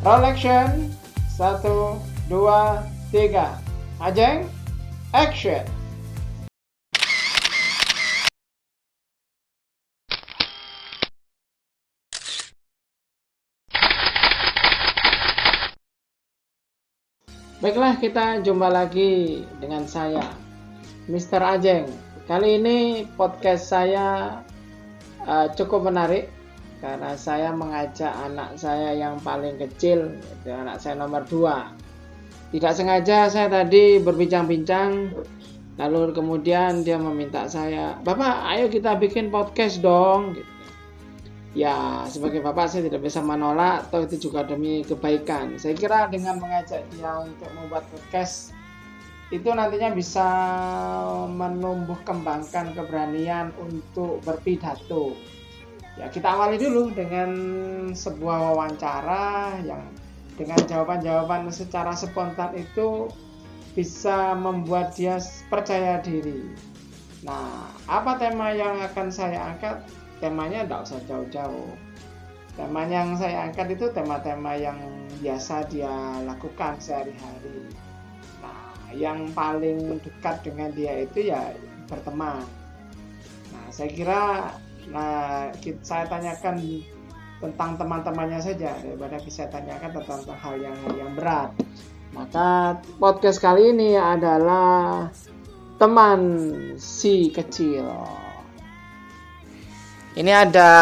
Roll action. Satu, dua, tiga. Ajeng, action. Baiklah, kita jumpa lagi dengan saya, Mr. Ajeng. Kali ini podcast saya uh, cukup menarik karena saya mengajak anak saya yang paling kecil, yaitu anak saya nomor 2. Tidak sengaja saya tadi berbincang-bincang, lalu kemudian dia meminta saya, Bapak, ayo kita bikin podcast dong. Gitu. Ya, sebagai bapak saya tidak bisa menolak, atau itu juga demi kebaikan. Saya kira dengan mengajak dia untuk membuat podcast, itu nantinya bisa menumbuh kembangkan keberanian untuk berpidato. Ya, kita awali dulu dengan sebuah wawancara yang dengan jawaban-jawaban secara spontan itu bisa membuat dia percaya diri. Nah, apa tema yang akan saya angkat? temanya tidak usah jauh-jauh tema yang saya angkat itu tema-tema yang biasa dia lakukan sehari-hari nah yang paling dekat dengan dia itu ya berteman nah saya kira nah saya tanyakan tentang teman-temannya saja daripada saya tanyakan tentang hal yang yang berat. Maka podcast kali ini adalah teman si kecil. Ini ada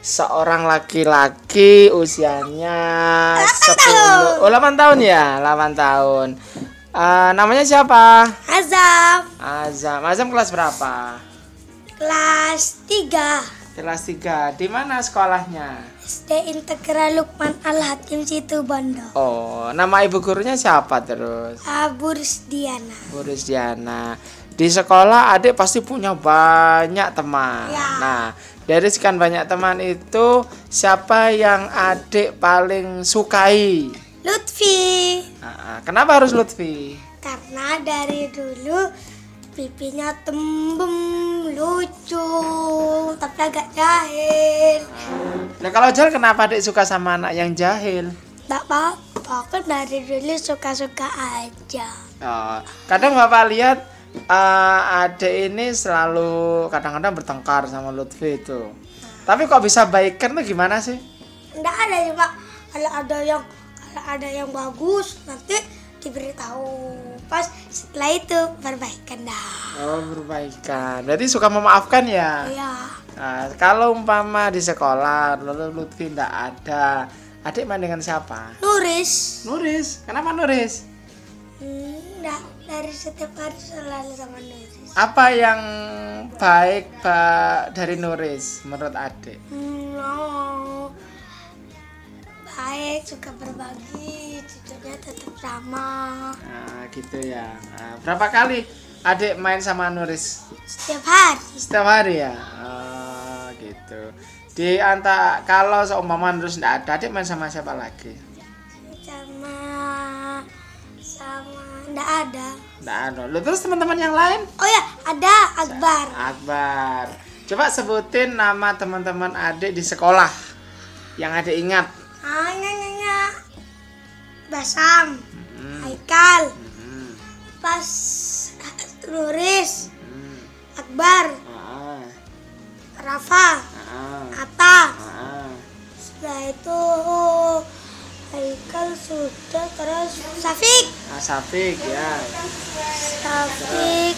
seorang laki-laki usianya 10 oh 8 tahun ya? 8 tahun. Uh, namanya siapa? Azam. Azam. Azam kelas berapa kelas 3 kelas 3 di mana sekolahnya SD Integral Lukman Al Hakim situ Bondo oh nama ibu gurunya siapa terus Abu Diana Bu Diana di sekolah adik pasti punya banyak teman. Ya. Nah, dari sekian banyak teman itu siapa yang adik paling sukai? Lutfi. Nah, kenapa harus Lutfi? Karena dari dulu pipinya tembem lucu agak jahil. Nah, kalau jahil kenapa adik suka sama anak yang jahil? Tak apa-apa, aku dari dulu suka-suka aja. Oh, kadang bapak lihat uh, adik ini selalu kadang-kadang bertengkar sama Lutfi itu. Tapi kok bisa baikan tuh gimana sih? Enggak ada cuma kalau ada yang kalau ada yang bagus nanti diberitahu. Pas setelah itu perbaikan dah. Oh, perbaikan. Berarti suka memaafkan ya? Iya. Nah, kalau umpama di sekolah lalu Lutfi tidak ada, adik main dengan siapa? Nuris. Nuris. Kenapa Nuris? Hmm, enggak dari setiap hari selalu sama Nuris. Apa yang baik Pak dari Nuris menurut adik? Hmm, no. Baik, suka berbagi, cucunya tetap ramah. Nah, gitu ya. Nah, berapa kali adik main sama Nuris? Setiap hari. Setiap hari ya. Gitu. Di antara kalau seumpama Nuris tidak ada, adik main sama siapa lagi? Sama sama enggak ada. Tidak ada. Lu terus teman-teman yang lain? Oh ya, ada Akbar. Akbar. Coba sebutin nama teman-teman adik di sekolah yang adik ingat. Ah, nya, nya, Basam, Hmm. Haikal, Hmm. Pas Nuris, Hmm. Akbar, terus Safik, Ah, Safik ya. Safik,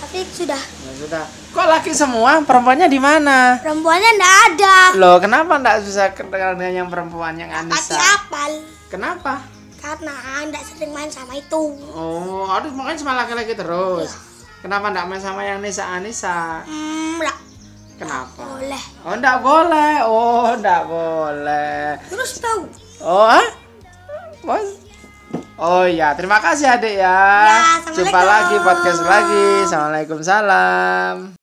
Safik sudah. Ya sudah. Kok laki semua? Perempuannya di mana? Perempuannya enggak ada. Loh, kenapa enggak bisa kenal dengan yang perempuan yang Anissa? apal. Kenapa? Karena enggak sering main sama itu. Oh, aduh makanya sama laki-laki terus. Kenapa enggak main sama yang Nisa Anissa? Hmm, enggak Kenapa? boleh. Oh, enggak boleh. Oh, enggak boleh. Terus tahu. Oh, ah? Bos? Oh iya, terima kasih adik ya. Ya, Jumpa lagi podcast lagi. Assalamualaikum salam.